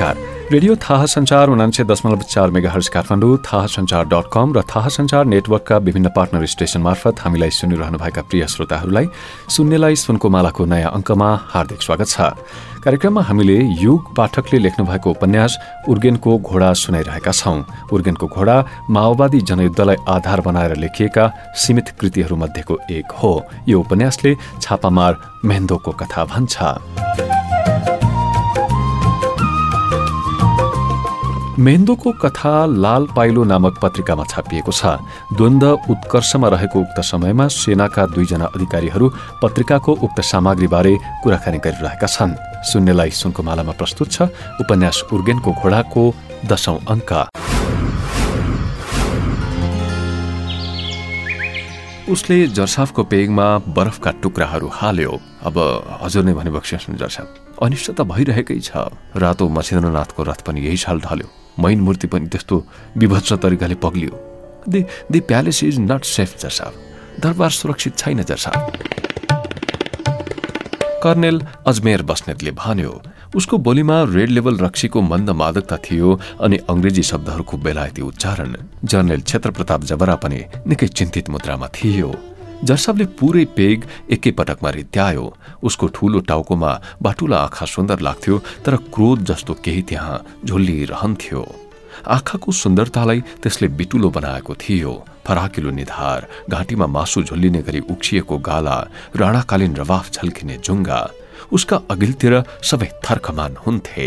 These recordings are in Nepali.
नमस्कार रेडियो थाहा संचार उनान्से दशमलव चार मेगा हर्स काठमाडौँ थाहा संचार डट कम र थाहा संचार नेटवर्कका विभिन्न पार्टनर स्टेशन मार्फत हामीलाई सुनिरहनुभएका प्रिय श्रोताहरूलाई सुन्नेलाई सुनको मालाको नयाँ अङ्कमा हार्दिक स्वागत छ। कार्यक्रममा हामीले युग पाठकले लेख्नु भएको उपन्यास उर्गेनको घोडा सुनाइरहेका छौं। उर्गेनको घोडा माओवादी जनयुद्धलाई आधार बनाएर लेखिएका सीमित कृतिहरूमध्येको एक हो। यो उपन्यासले छापामार मेहन्दोको कथा भन्छ। मेन्दोको कथा लाल पाइलो नामक पत्रिकामा छापिएको छ। द्वन्द उत्कर्षमा रहेको उक्त समयमा सेनाका दुईजना अधिकारीहरू पत्रिकाको उक्त सामग्रीबारे कुराकानी गरिरहेका छन्। शून्यलाई सुनको मालामा प्रस्तुत छ उपन्यास उर्गेनको घोडाको दशौं अङ्क। उसले जर्साफको पेगमा बरफका टुक्राहरू हाल्यो। अब हजुर नै भने बक्सियोस् जर्साफ अनिष्ट त भइरहेकै छ। रातो मछेन्द्रनाथको रथ पनि यही साल ढल्यो। मैन मूर्ति पनि त्यस्तो विभत्स तरिकाले पग्लियो। The the palace is not safe जर्साफ दरबार सुरक्षित छैन जर्साफ कर्नेल अजमेर बस्नेतले भन्यो उसको बोलीमा रेड लेभल रक्सीको मन्द मादकता थियो अनि अंग्रेजी शब्दहरूको बेलायती उच्चारण। जर्नेल क्षेत्र प्रताप जबरा पनि निकै चिन्तित मुद्रामा थियो। जर्सबले पुरै पेग एकैपटकमा रित्यायो। उसको ठूलो टाउकोमा बाटुला आँखा सुन्दर लाग्थ्यो तर क्रोध जस्तो केही त्यहाँ झुल्लिरहन्थ्यो आँखाको सुन्दरतालाई त्यसले बिटुलो बनाएको थियो। फराकिलो निधार घाँटीमा मासु झुल्लिने गरी उक्सिएको गाला राणाकालीन रवाफ झल्किने जुङ्गा उसका अघिल्तिर सबै थर्खमान हुन्थे।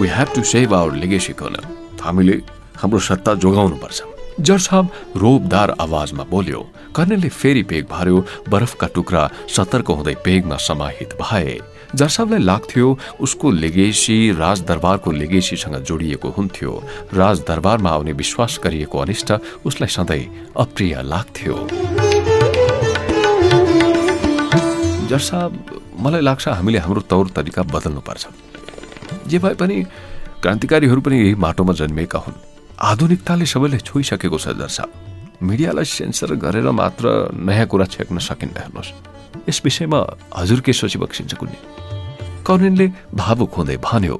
Our legacy, Colonel. हामीले हाम्रो सत्ता जोगाउनुपर्छ जर्साब रोबदार आवाजमा बोल्यो कर्णेलले फेरि पेग भर्यो बरफका टुक्रा सतर्क हुँदै पेगमा समाहित भए। जर्साबलाई लाग्थ्यो उसको लेगेसी राजदरबारको लेगेसीसँग जोडिएको हुन्थ्यो। राजदरबारमा आउने विश्वास गरिएको अनिष्ट उसलाई सधैँ अप्रिय लाग्थ्यो। जर्साब मलाई लाग्छ हामीले हाम्रो तौर तरिका बदल्नुपर्छ। जे भए पनि क्रान्तिकारीहरू पनि यही माटोमा जन्मिएका हुन्। आधुनिकताले सबैले छोइसकेको छ दर्शा मिडियालाई सेन्सर गरेर मात्र नयाँ कुरा छेक्न सकिन्न हेर्नुहोस्। यस विषयमा हजुर के सोची बक्सिन्छ कुनै कर्णेनले भावुक हुँदै भन्यो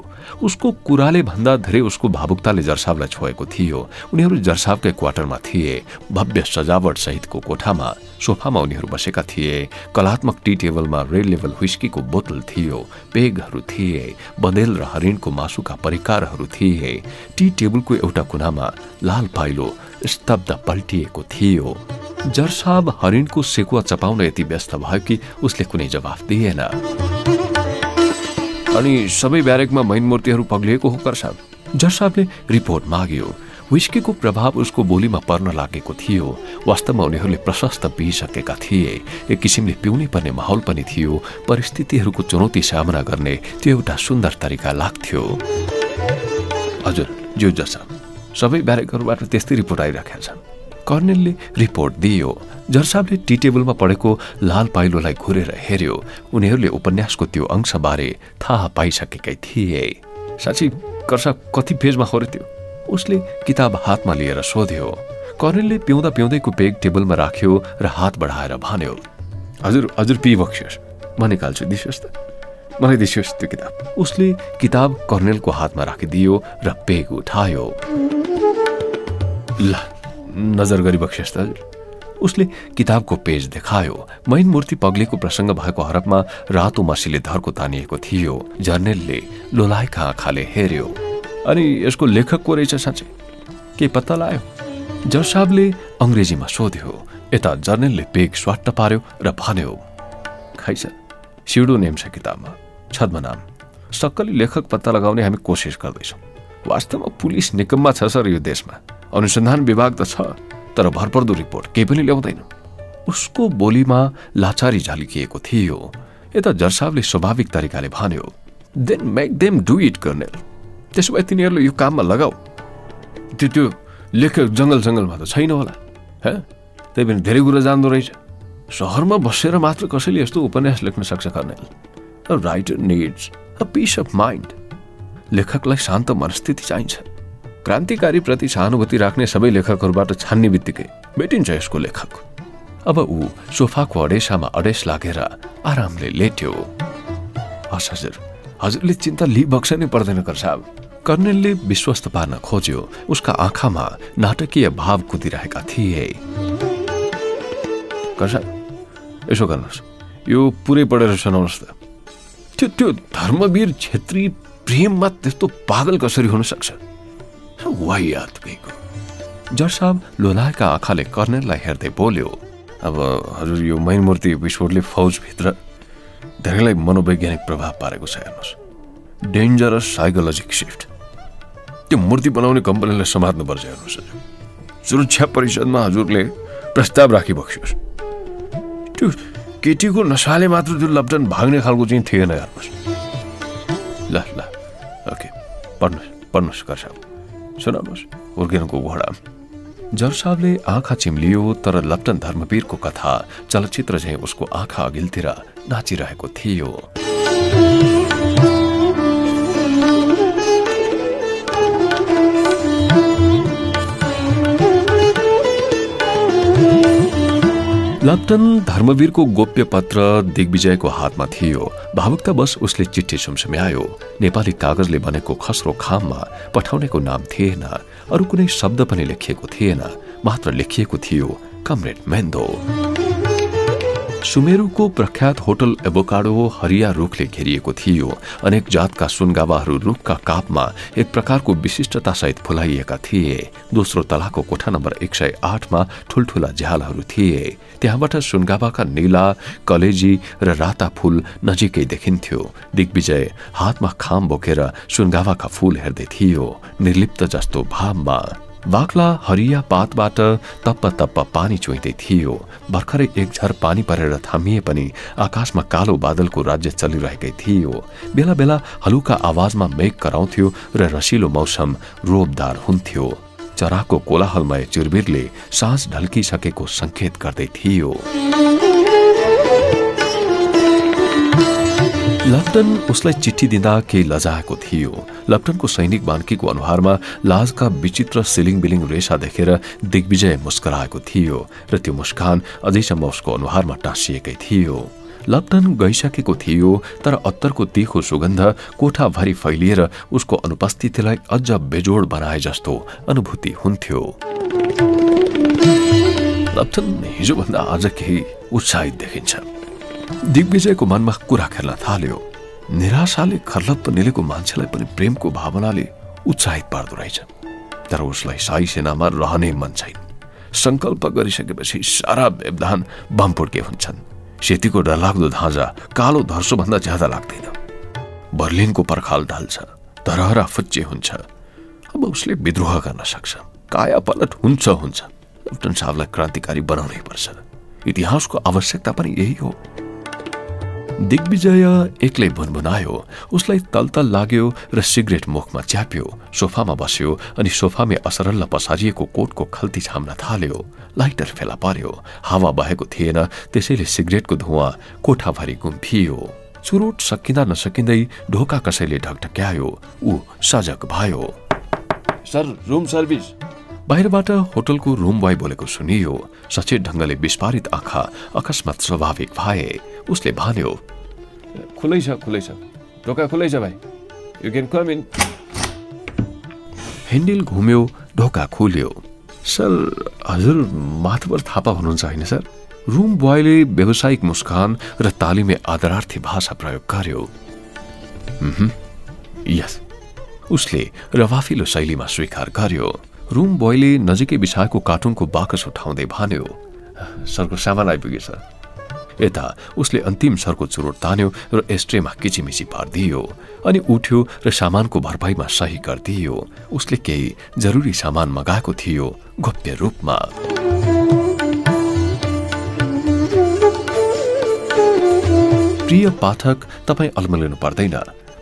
उसको कुराले भन्दा धेरै उसको भावुकताले जर्सावलाई छोएको थियो। उनीहरू जर्सावकै क्वार्टरमा थिए भव्य सजावट सहितको कोठामा सोफामा उनीहरू बसेका थिए। कलात्मक टी टेबलमा रेड लेभल हुस्कीको बोतल थियो पेगहरू थिए बँदेल र हरिणको मासुका परिकारहरू थिए। टी टेबलको एउटा कुनामा लाल पाइलो स्तब्ध पल्टिएको थियो। जर्साब हरिणको सेकुवा चपाउन यति व्यस्त भयो कि उसले कुनै जवाफ दिएन। अनि सबै ब्यारेकमा मैन मूर्तिहरू पग्लिएको हो कर्साब जर्साबले रिपोर्ट माग्यो। विस्कीको प्रभाव उसको बोलीमा पर्न लागेको थियो। वास्तवमा उनीहरूले प्रशस्त पिइसकेका थिए। एक किसिमले पिउनै पर्ने माहौल पनि थियो। परिस्थितिहरूको चुनौती सामना गर्ने त्यो एउटा सुन्दर तरिका लाग्थ्यो। हजुर ज्यू जसा सबै ब्यारेकहरूबाट त्यस्तै रिपोर्ट आइरहेका छन्। कर्नेलले रिपोर्ट दियो। जर्साबले टी टेबलमा पढेको लाल पाइलोलाई घुरेर हेर्यो उनीहरूले उपन्यासको त्यो अंशबारे थाहा पाइसकेकै थिए। साँच्ची कर्सा कति पेजमा त्यो उसले किताब हातमा लिएर सोध्यो। कर्नेलले पिउँदा पिउँदैको पेग टेबलमा राख्यो र हात बढाएर भन्यो हजुर हजुर पी बक्सियोस्। म निकाल्छु दिसियोस् त। मलाई दिसियोस् त्यो किताब। उसले किताब कर्नेलको हातमा राखिदियो र पेग उठायो। ल नजर गरी बक्सियोस् त उसले किताबको पेज देखायो। मैन मूर्ति पग्लेको प्रसङ्ग भएको हरपमा रातो मसीले धर्को तानिएको थियो। जर्नेलले लोलाएका आँखाले हेर्यो। अनि यसको लेखक को रहेछ साँच्चै? के पत्ता लायो? जर्साबले अङ्ग्रेजीमा सोध्यो। यता जर्नेलले पेग स्वाट्ट पार्यो र भन्यो खाइस सिडो नेम छ किताबमा। छद्मनाम सक्कली लेखक पत्ता लगाउने हामी कोसिस गर्दैछौँ। वास्तवमा पुलिस निकममा छ सर यो देशमा। अनुसन्धान विभाग त छ तर भरपर्दो रिपोर्ट केही पनि ल्याउँदैन। उसको बोलीमा लाचारी झल्किएको थियो। यता जर्सावले स्वाभाविक तरिकाले भन्यो then make them do it colonel त्यसो भए तिनीहरूले यो काममा लगाऊ। त्यो त्यो लेखक जङ्गल जङ्गलमा त छैन होला हे? त्यही पनि धेरै कुरा जान्दो रहेछ। सहरमा बसेर मात्र कसैले यस्तो उपन्यास लेख्न सक्छ colonel writer needs a peace of mind लेखकलाई शान्त मनस्थिति चाहिन्छ। क्रान्तिकारी प्रति सहानुभूति राख्ने सबै लेखकहरूबाट छान्ने बित्तिकै भेटिन्छ यसको लेखक। अब ऊ सोफाको अडेसामा अडेस लागेर आरामले लेट्यो। हस् हजुर। हजुरले चिन्ता लिइबक्स नै पर्दैन साहब। कर्णेलले विश्वस्त पार्न खोज्यो। उसका आँखामा नाटकीय भाव कुदिरहेका थिए। यसो गर्नुहोस्। यो पुरै पढेर सुनाउनुहोस् त। त्यो त्यो धर्मवीर छेत्री प्रेममा त्यस्तो पागल कसरी हुन वाइयात जज साहब लोलाएका आँखाले कर्णेललाई हेर्दै बोल्यो अब हजुर यो मैनमूर्ति विस्फोटले फौजभित्र धेरैलाई मनोवैज्ञानिक प्रभाव पारेको छ हेर्नुहोस्। डेन्जरस साइकोलोजिक सिफ्ट त्यो मूर्ति बनाउने कम्पनीलाई समात्नुपर्छ हेर्नुहोस् हजुर। सुरक्षा परिषदमा हजुरले प्रस्ताव राखिबक्सियोस्। त्यो केटीको नसाले मात्र त्यो लप्टन भाग्ने खालको चाहिँ थिएन हेर्नुहोस्। ल ल ओके पढ्नुहोस् पढ्नुहोस् कर्सा सुनाउनुहोस्। हुर्किनुको घोडा। जर साहबले आँखा चिम्लियो तर लप्टन धर्मवीरको कथा चलचित्र चाहिँ उसको आँखा अघिल्तिर नाचिरहेको थियो। लप्टन धर्मवीरको गोप्य पत्र दिग्विजयको हातमा थियो। भावुकता बस उसले चिठी सुमसुम्यायो नेपाली कागजले बनेको खस्रो खाममा पठाउनेको नाम थिएन। अरू कुनै शब्द पनि लेखिएको थिएन। मात्र लेखिएको थियो कमरेड मेन्दो। सुमेरुको प्रख्यात होटल एबोकाडो हरिया रुखले घेरिएको थियो। अनेक जातका सुनगावाहरू रुखका कापमा एक प्रकारको विशिष्टतासहित फुलाइएका थिए। दोस्रो तलाको कोठा नम्बर एक सय आठमा ठुल्ठुला झ्यालहरू थिए। त्यहाँबाट सुनगावाका नीला कलेजी र राता फूल नजिकै देखिन्थ्यो। दिग्विजय हातमा खाम बोकेर सुनगावाका फूल हेर्दै थियो निर्लिप्त जस्तो भावमा। बाक्ला हरिया पातबाट तप्प तप्प पानी चुइँदै थियो। भर्खरै एक झर पानी परेर थामिए पनि आकाशमा कालो बादलको राज्य चलिरहेकै थियो। बेला बेला हलुका आवाजमा मेघ कराउँथ्यो र रसिलो मौसम रोबदार हुन्थ्यो। चराको कोलाहलमय चिरबिरले सास ढल्किसकेको संकेत गर्दै थियो। लप्टन उसलाई चिठी दिँदा केही लजाएको थियो। लप्टनको सैनिक बान्कीको अनुहारमा लाजका विचित्र सिलिङ बिलिङ रेसा देखेर दिग्विजय मुस्कराएको थियो र त्यो मुस्कान अझैसम्म उसको अनुहारमा टाँसिएकै थियो। लप्टन गइसकेको थियो तर अत्तरको तिखो सुगन्ध कोठाभरि फैलिएर उसको अनुपस्थितिलाई अझ बेजोड बनाए जस्तो अनुभूति हुन्थ्यो। लप्टन हिजोभन्दा आज केही उत्साहित देखिन्छ। दिग्विजयको मनमा कुरा खेल्न थाल्यो। निराशाले खर्लप्प निलेको मान्छेलाई पनि प्रेमको भावनाले उत्साहित पार्दो रहेछ। तर उसलाई साई सेनामा रहने मन छैन। संकल्प गरिसकेपछि सारा व्यवधान बमपुड्के हुन्छन्। सेतीको डरलाग्दो धाजा कालो धर्सोभन्दा ज्यादा लाग्दैन। बर्लिनको पर्खाल ढल्छ धरहरा फुच्चे हुन्छ। अब उसले विद्रोह गर्न सक्छ काया पलट हुन्छ। हुन्छ साहबलाई क्रान्तिकारी बनाउनै पर्छ। इतिहासको आवश्यकता पनि यही हो। दिग्विजय एक्लै भुनभुनायो उसलाई तलतल लाग्यो र सिगरेट मुखमा च्याप्यो सोफामा बस्यो अनि सोफामै असरल्ल पसारिएको कोटको खल्ती छाम्न थाल्यो। लाइटर फेला पर्यो हावा बहेको थिएन त्यसैले सिगरेटको धुवा कोठाभरि गुम्फियो। चुरोट सकिँदा नसकिँदै ढोका कसैले ढकढक्यायो ऊ सजग भयो। सर रुम सर्भिस बाहिरबाट होटलको रुम बोय बोलेको सुनियो। सचेत ढङ्गले विस्फारित आँखा अकस्मात स्वाभाविक भए उसले भन्यो खुलै छ खुलै छ ढोका खुलै छ भाइ you can come in handle घुम्यो ढोका खुल्यो सर हजुर माथवर थापा हुनुहुन्छ होइन सर रुम बोयले व्यावसायिक मुस्कान र तालिमे आदरार्थी भाषा प्रयोग गर्यो यस उसले रवाफिलो शैलीमा स्वीकार गर्यो रुम बोयले नजिकै बिछाएको कार्टुनको बाकस उठाउँदै भन्यो सरको सामान आइपुगेछ यता उसले अन्तिम सरको चुरोट तान्यो र एस्ट्रेमा किचिमिची पारिदियो अनि उठ्यो र सामानको भरपाईमा सही गरिदियो। उसले केही जरुरी सामान मगाएको थियो गोप्य रूपमा। प्रिय पाठक तपाईँ अल्मलिनु पर्दैन।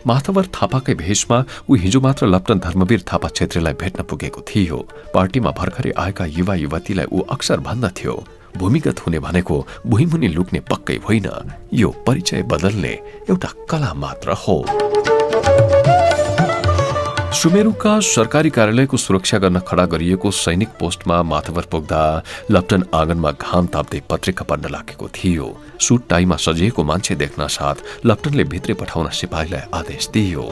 माथवर थापाकै भेषमा ऊ हिजो मात्र लप्टन धर्मवीर थापा छेत्रीलाई भेट्न पुगेको थियो। पार्टीमा भर्खरै आएका युवा युवतीलाई ऊ अक्सर भन्दथ्यो। भूमिगत हुने भनेको भुइँमुनि लुक्ने पक्कै होइन। यो परिचय बदल्ने एउटा कला मात्र हो। सुमेरुका सरकारी कार्यालयको सुरक्षा गर्न खडा गरिएको सैनिक पोस्टमा माथवर पुग्दा लप्टन आँगनमा घाम ताप्दै पत्रिका पढ्न लागेको थियो। सुट टाईमा सजिएको मान्छे देख्न साथ लप्टनले भित्रै पठाउन सिपाहीलाई आदेश दियो।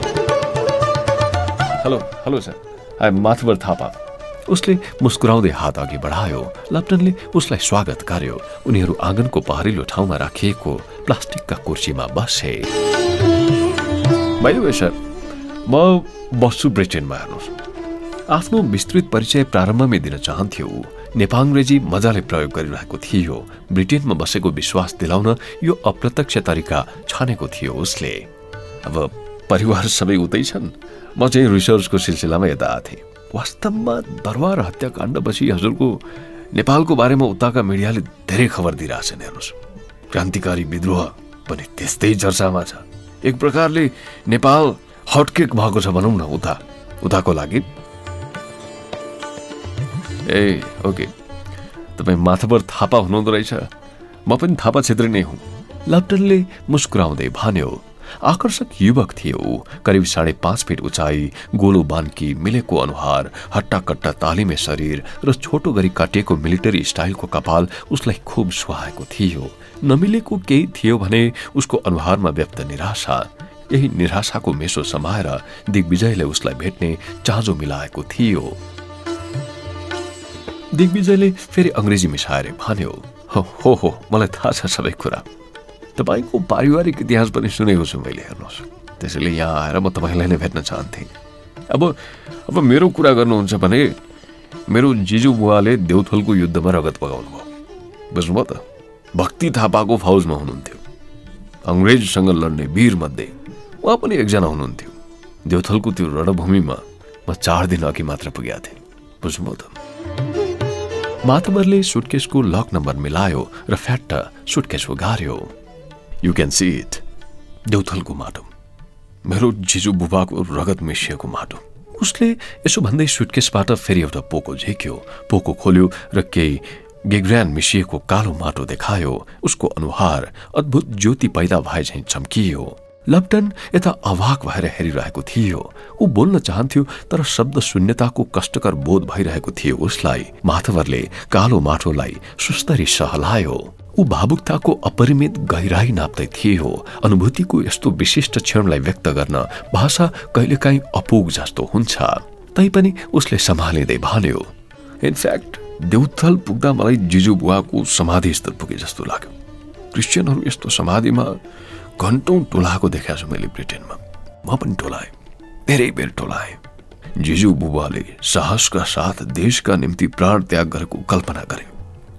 Hello hello sir. I Mathbar Thapa. उसले मुस्कुराउँदै हात अघि बढायो लप्टनले उसलाई स्वागत गर्यो। उनीहरू आँगनको पहरिलो ठाउँमा राखिएको प्लास्टिकका कुर्सीमा बसे। सर म बस्छु ब्रिटेनमा हेर्नुहोस्। आफ्नो विस्तृत परिचय प्रारम्भमै दिन चाहन्थ्यो। नेपाङ्ग्रेजी मजाले प्रयोग गरिरहेको थियो। ब्रिटेनमा बसेको विश्वास दिलाउन यो अप्रत्यक्ष तरिका छानेको थियो उसले। अब परिवार सबै उतै छन्। म चाहिँ रिसर्चको सिलसिलामा यता आएको वास्तवमा दरबार हत्याकाण्डपछि हजुरको नेपालको बारेमा उताका मिडियाले धेरै खबर दिइरहेछन् हेर्नुहोस्। क्रान्तिकारी विद्रोह पनि त्यस्तै चर्चामा छ। एक प्रकारले नेपाल हटकेक भएको छ भनौँ न उता। उताको लागि। ए ओके। तपाईँ माथापर थापा हुनुहुँदो रहेछ। म पनि थापा छेत्री नै हुँ। लप्टनले मुस्कुराउँदै भन्यो आकर्षक युवक थियो। करिब साढे पाँच फिट उचाइ गोलो बान्की मिलेको अनुहार हट्टा कट्टा तालिमे शरीर र छोटो गरी काटिएको मिलिटरी स्टाइलको कपाल उसलाई खुब सुहाएको थियो। नमिलेको केही थियो भने उसको अनुहारमा व्यक्त निराशा। यही निराशाको मेसो समाएर दिग्विजयले उसलाई भेट्ने चाँजो मिलाएको थियो। दिग्विजयले फेरि अङ्ग्रेजी मिसाएर भन्यो हो हो मलाई थाहा छ सबै कुरा। तपाईँको पारिवारिक इतिहास पनि सुनेको छु मैले हेर्नुहोस्। त्यसैले यहाँ आएर म तपाईँलाई नै भेट्न चाहन्थेँ। अब अब मेरो कुरा गर्नुहुन्छ भने मेरो जिजु बुवाले देउथलको युद्धमा रगत पगाउनु भयो बुझ्नुभयो त? भक्ति थापाको फौजमा हुनुहुन्थ्यो। अङ्ग्रेजसँग लड्ने वीर मध्ये उहाँ पनि एकजना हुनुहुन्थ्यो। देउथलको त्यो रणभूमिमा म चार दिन अघि मात्र पुगेका थिएँ। बुझ्नुभयो त? माथबरले सुटकेसको लक नम्बर मिलायो र फ्याट्ट सुटकेस गार्यो यु क्यान सी इट देउथलको माटो मेरो जिजु बुबाको रगत मिसिएको माटो उसले यसो भन्दै सुटकेसबाट फेरि एउटा पोको झिक्यो। पोको खोल्यो र केही गेग्रान मिसिएको कालो माटो देखायो। उसको अनुहार अद्भुत ज्योति पैदा भए झैँ चम्कियो। लप्टन यता अभाक भएर हेरिरहेको थियो। ऊ बोल्न चाहन्थ्यो तर शब्द शून्यताको कष्टकर बोध भइरहेको थियो उसलाई। माथवरले कालो माटोलाई सुस्तरी सहलायो। ऊ भावुकताको अपरिमित गहिराई नाप्दै थियो अनुभूतिको यस्तो विशिष्ट क्षणलाई व्यक्त गर्न भाषा कहिलेकाहीँ अपुग जस्तो हुन्छ। तैपनि उसले सम्हालिँदै भन्यो इनफ्याक्ट देउथल पुग्दा मलाई जिजु बुवाको समाधि स्थल पुगे जस्तो लाग्यो। क्रिस्चियनहरू यस्तो समाधिमा घन्टौँ टोलाएको देखाएको छु मैले ब्रिटेनमा। म पनि टोलाएँ धेरै बेर टोलाएँ। जिजु बुबाले साहसका साथ देशका निम्ति प्राण त्याग गरेको कल्पना गरे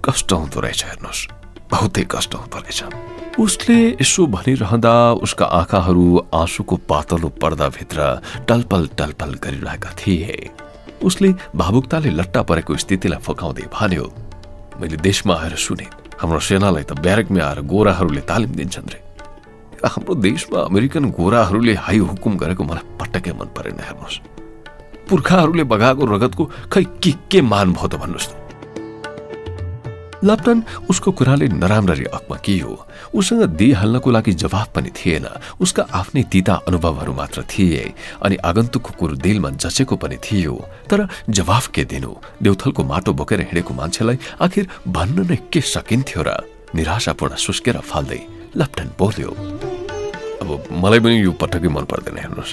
कष्ट हुँदो रहेछ हेर्नुहोस्। बहुतै कष्ट हुँदो रहेछ उसले यसो भनिरहँदा उसका आँखाहरू आँसुको पातलो पर्दाभित्र टलपल टलपल गरिरहेका थिए। उसले भावुकताले लट्टा परेको स्थितिलाई फकाउँदै भन्यो मैले देशमा आएर सुने हाम्रो सेनालाई त ब्यारेकमा आएर गोराहरूले तालिम दिन्छन् रे। हाम्रो देशमा अमेरिकन गोराहरूले हाई हुकुम गरेको मलाई पटक्कै मन परेन हेर्नुहोस्। पुर्खाहरूले बगाएको रगतको खै के के मान भयो त भन्नुहोस् त। लप्टन उसको कुराले नराम्ररी अकमकियो उसँग दिइहाल्नको लागि जवाफ पनि थिएन। उसका आफ्नै तिता अनुभवहरू मात्र थिए अनि आगन्तुकको कुरो दिलमा जचेको पनि थियो। तर जवाफ के दिनु? देउथलको माटो बोकेर हिँडेको मान्छेलाई आखिर भन्न नै के सकिन्थ्यो र? निराशापूर्ण सुस्केर फाल्दै लप्टन बोल्यो अब मलाई पनि यो पटक्कै मन पर्दैन हेर्नुहोस्।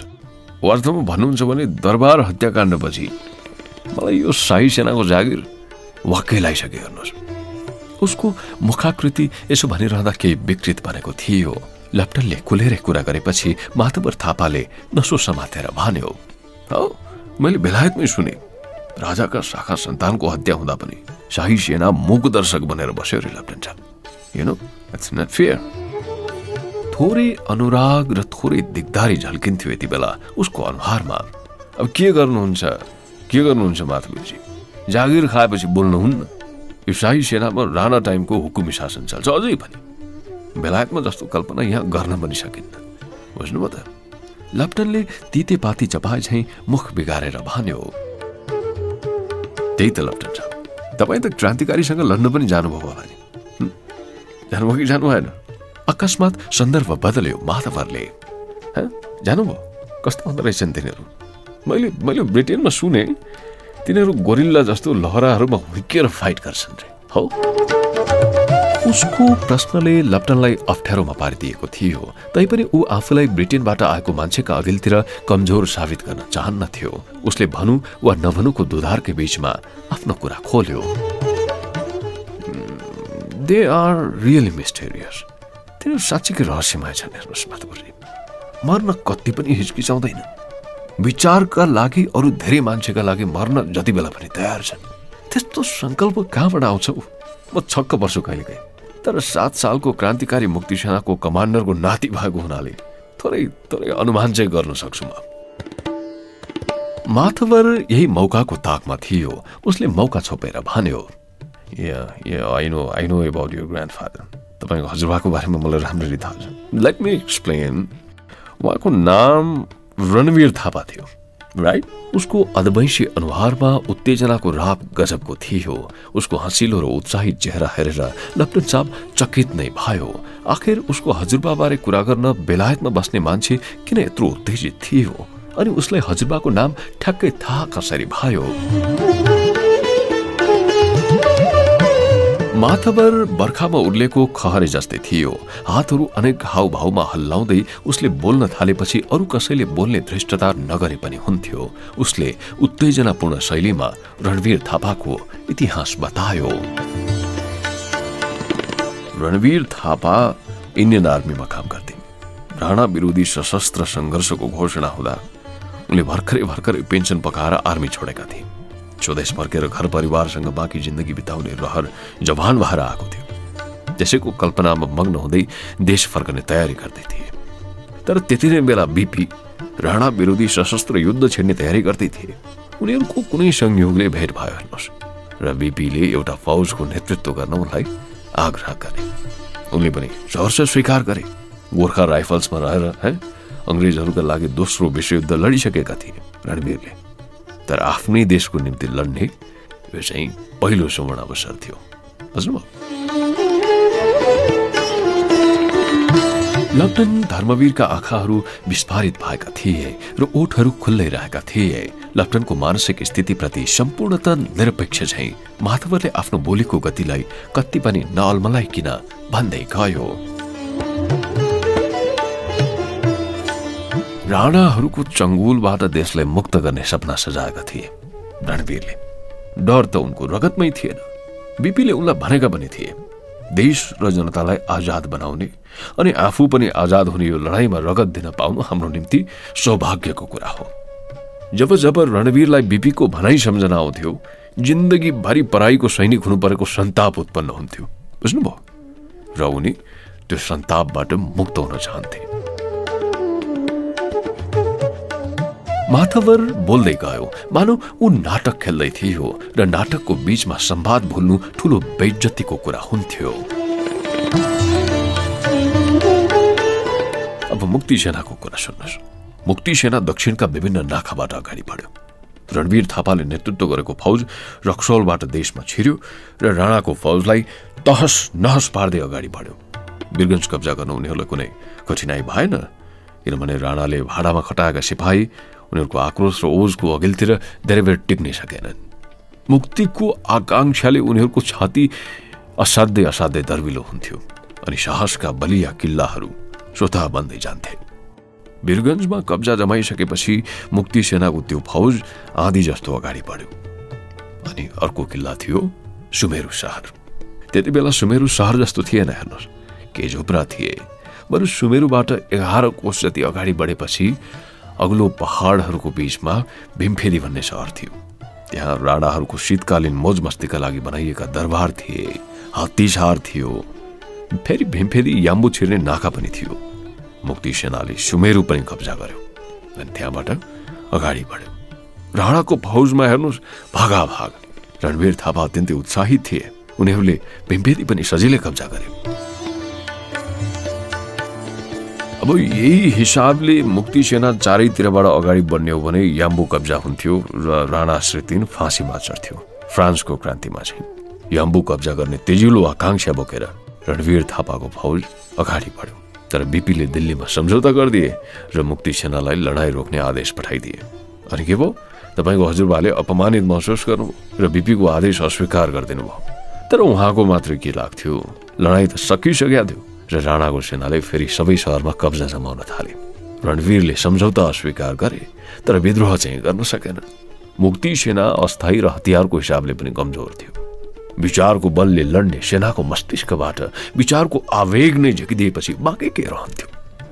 वास्तवमा भन्नुहुन्छ भने दरबार हत्याकाण्डपछि मलाई यो शाही सेनाको जागिर वाक्कै लगाइसक्यो हेर्नुहोस्। उसको मुखाकृति यसो भनिरहँदा केही विकृत भनेको थियो। लेफ्टनले खुलेरै कुरा गरेपछि मातबर थापाले नसो समातेर भन्यो हौ मैले बेलायतमै सुने। राजाका शाखा सन्तानको हत्या हुँदा पनि शाही सेना मुख दर्शक बनेर बस्यो रे लेफ्टन यु थोरै अनुराग र थोरै दिगदारी झल्किन्थ्यो यति बेला उसको अनुहारमा। अब के गर्नुहुन्छ? के गर्नुहुन्छ माथुजी जागिर खाएपछि बोल्नुहुन्न? यो शाही सेनामा राणा टाइमको हुकुमी शासन चल्छ। अझै पनि। बेलायतमा जस्तो कल्पना यहाँ गर्न पनि सकिन्न। बुझ्नुभयो त? लप्टनले तितेपाती चपाए झैँ मुख बिगारेर भन्यो त्यही त लप्टन छ तपाईँ त क्रान्तिकारीसँग लड्न पनि जानुभयो होला नि। जानुभयो कि जानु भएन अकस्मात सन्दर्भ बदल्यो माधवरले जानुभयो? कस्तो हुँदो रहेछन् तिनीहरू? मैले मैले ब्रिटेनमा सुने तिनीहरू गोरिल्ला जस्तो लहराहरूमा हुर्किएर फाइट गर्छन् रे। हौ? उसको प्रश्नले लप्टनलाई अप्ठ्यारोमा पारिदिएको थियो। तैपनि ऊ आफूलाई ब्रिटेनबाट आएको मान्छेका अघिल्तिर कमजोर साबित गर्न चाहन्नथ्यो। उसले भनु वा नभनुको दुधारकै बीचमा आफ्नो कुरा खोल्यो। दे आर रियली मिस्टेरियस तिनीहरू साँच्चीकै रहस्यमय छन् हेर्नुहोस् माधवरी मर्न कति पनि हिचकिचाउँदैन। विचारका लागि अरू धेरै मान्छेका लागि मर्न जति बेला पनि तयार छन्। त्यस्तो सङ्कल्प कहाँबाट आउँछ म छक्क पर्छु कहिलेकाहीँ। तर सात सालको क्रान्तिकारी मुक्ति सेनाको कमान्डरको नाति भएको हुनाले थोरै थोरै अनुमान चाहिँ गर्न सक्छु म। माथवर यही मौकाको ताकमा थियो। उसले मौका छोपेर भन्यो no I know about grandfather तपाईँको हजुरबाको बारेमा मलाई राम्ररी थाहा छ। लेट मी एक्सप्लेन उहाँको नाम रणवीर थापा थियो राइट उसको अदवैंशी अनुहारमा उत्तेजनाको राप गजबको थियो। उसको हँसिलो र उत्साहित चेहरा हेरेर लप्टन साहब चकित नै भयो। आखिर उसको हजुरबाबारे कुरा गर्न बेलायतमा बस्ने मान्छे किन यत्रो उत्तेजित थियो? अनि उसलाई हजुरबाको नाम ठ्याक्कै थाहा कसरी भयो? माथाभर बर्खामा उर्लेको खहरे जस्तै थियो। हातहरू अनेक हाउभाउमा हल्लाउँदै उसले बोल्न थालेपछि अरू कसैले बोल्ने धृष्टता नगरे पनि हुन्थ्यो। उसले उत्तेजनापूर्ण शैलीमा रणवीर थापाको इतिहास बतायो। रणवीर थापा इन्डियन आर्मीमा काम गर्थे। राणा विरोधी सशस्त्र सङ्घर्षको घोषणा हुँदा उनले भर्खरै भर्खरै पेन्सन पकाएर आर्मी छोडेका थिए। स्वदेश फर्केर घर परिवारसँग बाँकी जिन्दगी बिताउने रहर जवान भएर आएको थियो। त्यसैको कल्पनामा मग्न हुँदै देश फर्कने तयारी गर्दै थिए। तर त्यति नै बेला बिपी राणा विरोधी सशस्त्र युद्ध छेड्ने तयारी गर्दै थिए। उनीहरूको कुनै संयोगले भेट भयो हेर्नुहोस् र बिपीले एउटा फौजको नेतृत्व गर्न उनलाई आग्रह गरे। उनले पनि सहर्ष स्वीकार गरे। गोर्खा राइफल्समा रहेर, है, अङ्ग्रेजहरूका लागि दोस्रो विश्वयुद्ध लडिसकेका थिए रणवीरले। तर आफ्नै देशको निम्ति लड्ने यो चाहिँ पहिलो सुवर्ण अवसर थियो। बुझ्नुभयो लन्डन धर्मवीरका आँखाहरू विस्फारित भएका थिए र ओठहरू खुल्लै रहेका थिए। लप्टनको मानसिक स्थितिप्रति सम्पूर्णत निरपेक्ष झै माधवरले आफ्नो बोलीको गतिलाई कति पनि नअल्मलाइकिन भन्दै गयो। राणाहरूको चङ्गुलबाट देशलाई मुक्त गर्ने सपना सजाएका थिए। रणवीरले डर त उनको रगतमै थिएन। बिपीले उनलाई भनेका पनि थिए देश र जनतालाई आजाद बनाउने अनि आफू पनि आजाद हुने यो लडाईँमा रगत दिन पाउनु हाम्रो निम्ति सौभाग्यको कुरा हो। जब जब रणवीरलाई बिपीको भनाइ सम्झना आउँथ्यो जिन्दगीभरि पराईको सैनिक हुनु परेको सन्ताप उत्पन्न हुन्थ्यो। बुझ्नुभयो? र उनी त्यो सन्तापबाट मुक्त हुन चाहन्थे। माथवर बोल्दै गयो मानौ ऊ नाटक खेल्दै थियो र नाटकको बीचमा संवाद भुल्नु ठुलो बेज्जतीको कुरा हुन्थ्यो। अब मुक्ति सेनाको कुरा सुन्नुहोस्। मुक्ति सेना दक्षिणका विभिन्न नाखाबाट अगाडि बढ्यो। रणवीर थापाले नेतृत्व गरेको फौज रक्सौलबाट देशमा छिर्यो र राणाको फौजलाई तहस नहस पार्दै अगाडि बढ्यो। वीरगन्ज कब्जा गर्न उनीहरूलाई कुनै कठिनाई भएन। किनभने राणाले भाडामा खटाएका सिपाही उनीहरूको आक्रोश र ओजको अघिल्तिर धेरै बेर टिक्नै सकेनन्। मुक्तिको आकाङ्क्षाले उनीहरूको छाती असाध्यै असाध्यै दर्विलो हुन्थ्यो अनि साहसका बलिया किल्लाहरू स्वतः बन्दै जान्थे। वीरगन्जमा कब्जा जमाइसकेपछि मुक्ति सेनाको त्यो फौज आधी जस्तो अगाडि बढ्यो। अनि अर्को किल्ला थियो सुमेरु सहर। त्यति बेला सुमेरु सहर जस्तो थिएन हेर्नुहोस् के झुप्रा थिए। बरु सुमेरुबाट एघार कोष जति अगाडि बढेपछि अग्लो पहाडहरूको बीचमा भीमफेदी भन्ने सहर थियो। त्यहाँ राणाहरूको शीतकालीन मोज मस्तीका लागि बनाइएका दरबार थिए हात्तीसार थियो। फेरि भीमफेदी याम्बु छिर्ने नाका पनि थियो। मुक्ति सेनाले सुमेरु पनि कब्जा गर्यो अनि त्यहाँबाट अगाडि बढ्यो। राणाको फौजमा हेर्नुहोस् भागाभाग रणवीर थापा अत्यन्तै उत्साहित थिए। उनीहरूले भीमफेदी पनि सजिलै कब्जा गर्यो। अब यही हिसाबले मुक्ति सेना चारैतिरबाट अगाडि बढ्ने हो भने याम्बु कब्जा हुन्थ्यो र राणा श्रीतिन फाँसीमा चढ्थ्यो। फ्रान्सको क्रान्तिमा चाहिँ। याम्बु कब्जा गर्ने तेजिलो आकाङ्क्षा बोकेर रणवीर थापाको फौज अगाडि बढ्यो। तर बिपीले दिल्लीमा सम्झौता गरिदिए र मुक्ति सेनालाई लडाईँ रोक्ने आदेश पठाइदिए। अनि के भयो? तपाईँको हजुरबाले अपमानित महसुस गर्नु र बिपीको आदेश अस्वीकार गरिदिनु भयो तर उहाँको मात्र के लाग्थ्यो? लडाईँ त सकिसकेका थियो। र राणाको सेनाले फेरि सबै सहरमा कब्जा जमाउन थाले रणवीरले सम्झौता अस्वीकार गरे तर विद्रोह चाहिँ गर्न सकेन मुक्ति सेना अस्थायी र हतियारको हिसाबले पनि कमजोर थियो विचारको बलले लड्ने सेनाको मस्तिष्कबाट विचारको आवेग नै झिकिदिएपछि बाँकी के रहन्थ्यो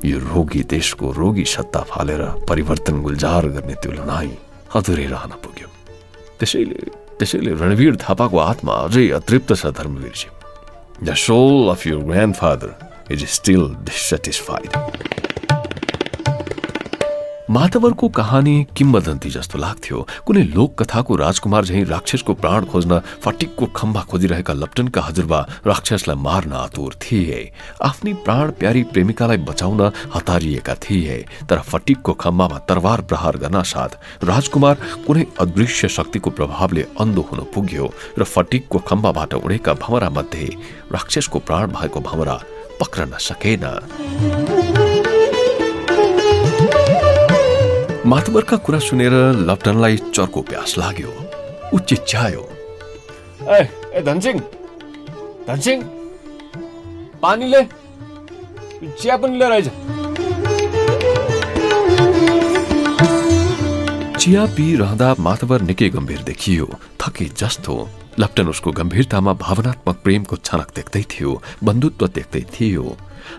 यो रोगी देशको रोगी सत्ता फालेर परिवर्तन गुल्जार गर्ने त्यो लडाई अधुरै रहन पुग्यो त्यसैले त्यसैले रणवीर थापाको आत्मा अझै अतृप्त छ धर्मवीरजी The soul of your grandfather is still dissatisfied. मातवरको कहानी किम्बदन्ती जस्तो लाग्थ्यो। कुनै लोक कथाको राजकुमार झैँ राक्षसको प्राण खोज्न फटिकको खम्बा खोजिरहेका लप्टनका हजुरबा राक्षसलाई मार्न आतुर थिए। आफ्नै प्राण प्यारी प्रेमिकालाई बचाउन हतारिएका थिए तर फटिकको खम्बामा तरवार प्रहार गर्न साथ राजकुमार कुनै अदृश्य शक्तिको प्रभावले अन्धो हुन पुग्यो र फटिकको खम्बाबाट उडेका भमरा मध्ये राक्षसको प्राण भएको भमरा पक्रन सकेन। मातबरका कुरा सुनेर लप्टनलाई चर्को प्यास लाग्यो। ऊ चिच्यायो ए ए धनसिंह! धनसिंह! पानीले चिया पनि लिएर आइज। चिया माथवर निकै गम्भीर देखियो। थके जस्तो। लप्टन उसको गम्भीरतामा भावनात्मक प्रेमको छनक देख्दै थियो बन्धुत्व देख्दै थियो।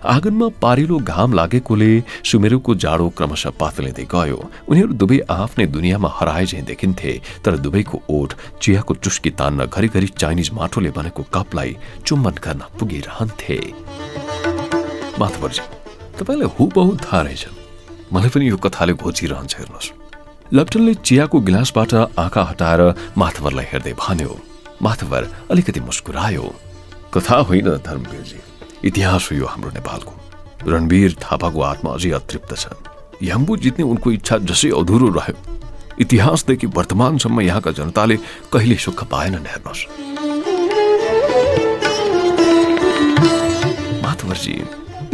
आँगनमा पारिलो घाम लागेकोले सुमेरुको जाडो क्रमशः पातलिँदै गयो। उनीहरू दुवै आफ्नै दुनियाँमा हराए झैँ देखिन्थे तर दुवैको ओठ चियाको चुस्की तान्न घरिघरि चाइनिज माटोले बनेको कपलाई चुम्बन गर्न पुगिरहन्थे। माथवरजी तपाईँलाई हु बहुत थाहा रहेछ मलाई पनि यो कथाले घोचिरहन्छ हेर्नुहोस्। लप्टनले चियाको गिलासबाट आँखा हटाएर माथवरलाई हेर्दै भन्यो माथवर अलिकति मुस्कुरायो। कथा होइन धर्मवीरजी। इतिहास हो यो हाम्रो नेपालको। रणवीर थापाको आत्मा अझै अतृप्त छ याम्बु जित्ने उनको इच्छा जसै अधुरो रह्यो। इतिहासदेखि वर्तमानसम्म यहाँका जनताले कहिले सुख पाएनन् हेर्नुहोस् माथवरजी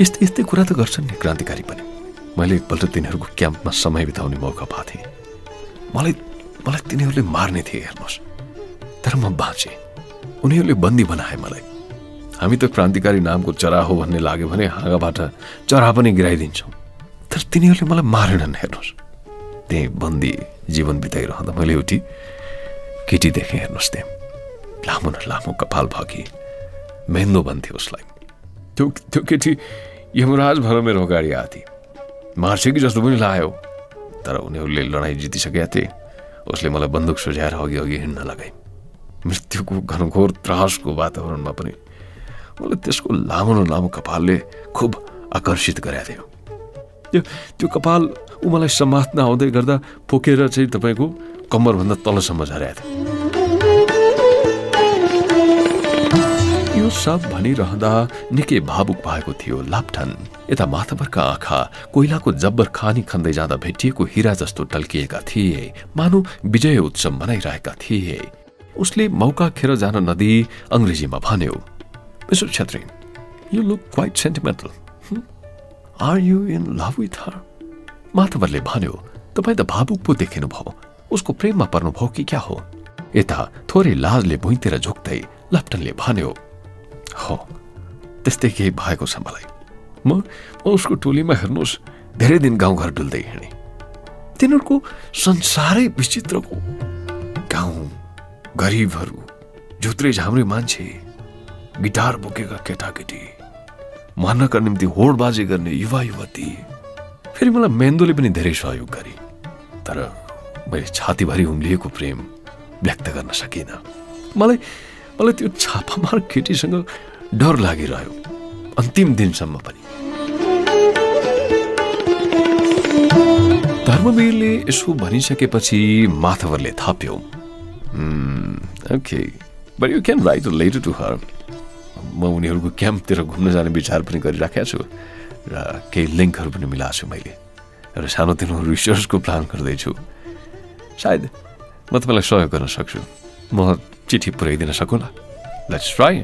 यस्तै यस्तै कुरा त गर्छन् नि क्रान्तिकारी पनि। मैले एकपल्ट तिनीहरूको क्याम्पमा समय बिताउने मौका पाएको थिएँ। मलाई मलाई तिनीहरूले मार्ने थिए हेर्नुहोस् तर म बाँचेँ। उनीहरूले बन्दी बनाए मलाई। हामी त क्रान्तिकारी नामको चरा हो भन्ने लाग्यो भने हाँगाबाट चरा पनि गिराइदिन्छौँ। तर तिनीहरूले मलाई मारेनन् हेर्नुहोस्। त्यही बन्दी जीवन बिताइरहँदा मैले एउटी केटी देखेँ हेर्नुहोस् त्यहाँ। लामो न लामो कपाल भगी मेन्दो भन्थ्यो उसलाई। त्यो त्यो केटी यमराज भएर मेरो अगाडि आएको थिए मार्छ कि जस्तो पनि लाग्यो तर उनीहरूले लडाइँ जितिसकेका थिए उसले मलाई बन्दुक सुझाएर अघि अघि हिँड्न लगाए मृत्युको घनघोर त्रासको वातावरणमा पनि मलाई त्यसको लामो न लामो कपालले खुब आकर्षित गरेको थियो त्यो त्यो कपाल ऊ मलाई समात्न आउँदै गर्दा पोकेर चाहिँ तपाईँको कम्मरभन्दा तलसम्म झरेको थियो यो सब भनिरहँदा निकै भावुक भएको थियो लाप्ठन। यता माथाभरका आँखा कोइलाको जब्बर खानी खन्दै जाँदा भेटिएको हिरा जस्तो टल्किएका थिए। मानव विजय उत्सव मनाइरहेका थिए। उसले मौका खेर जान नदी अङ्ग्रेजीमा भन्यो Mr. Chetri, you look quite sentimental. Hmm? Are you in love with her? माधवरले भन्यो तपाईँ त भावुक पो देखिनु भयो उसको प्रेममा पर्नुभयो कि क्या हो यता थोरै लाजले भुइँतिर झुक्दै लप्टनले भन्यो हो त्यस्तै केही भएको छ मलाई म उसको टोलीमा हेर्नुहोस् धेरै दिन गाउँघर डुल्दै हिँडे तिनीहरूको संसारै विचित्रको गाउँ गरिबहरू झुत्रे झाम्रे मान्छे गिटार बोकेका केटाकेटी मान्नका निम्ति होडबाजी गर्ने युवा युवती फेरि मलाई मेन्दोले पनि धेरै सहयोग गरे तर मैले छातीभरि उम्लिएको प्रेम व्यक्त गर्न सकिनँ। मलाई मलाई त्यो छापामार केटीसँग डर लागिरह्यो अन्तिम दिनसम्म पनि। धर्मवीरले यसो भनिसकेपछि माथवरले थप्यो। Okay but you can write letter to her म उनीहरूको क्याम्पतिर घुम्न जाने विचार पनि गरिराखेको छु र केही लिङ्कहरू पनि मिलाएको छु मैले र सानोतिनो रिसर्चको प्लान गर्दैछु। सायद म तपाईँलाई सहयोग गर्न सक्छु। म चिठी पुर्याइदिन सकुँला? लेट्स ट्राई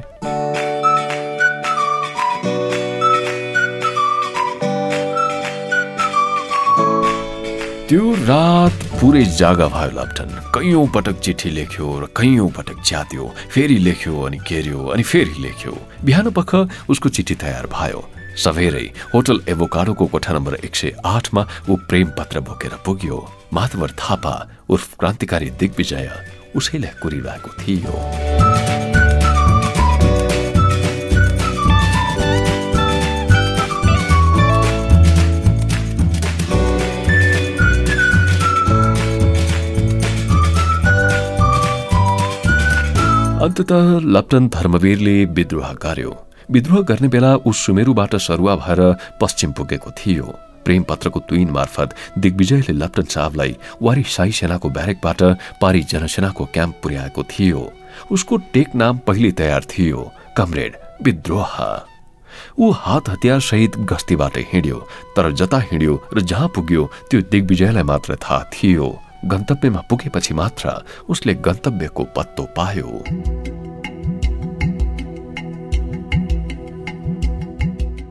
त्यो रात पुरै जागा भयो लप्टन कैयौँ पटक चिठी लेख्यो र कैयौँ पटक च्यात्यो फेरि लेख्यो अनि घेर्यो अनि फेरि लेख्यो। बिहान पख उसको चिठी तयार भयो। सवेरै होटल एभोकाडोको कोठा नम्बर एक सय आठमा ऊ प्रेम पत्र बोकेर पुग्यो। माधवर थापा उर्फ क्रान्तिकारी दिग्विजय उसैलाई कुरिरहेको थियो। अन्तत लप्टन धर्मवीरले विद्रोह गर्यो। विद्रोह गर्ने बेला ऊ सुमेरुबाट सरुवा भएर पश्चिम पुगेको थियो। प्रेम पत्रको तुइन मार्फत दिग्विजयले लप्टन साहबलाई वारी साई सेनाको ब्यारेकबाट पारी जनसेनाको क्याम्प पुर्याएको थियो। उसको टेक नाम पहिले तयार थियो कमरेड विद्रोह। ऊ हात हतियार सहित गस्तीबाट हिँड्यो तर जता हिँड्यो र जहाँ पुग्यो त्यो दिग्विजयलाई मात्र थाहा थियो। गन्तव्यमा पुगेपछि मात्र उसले गन्तव्यको पत्तो पायो।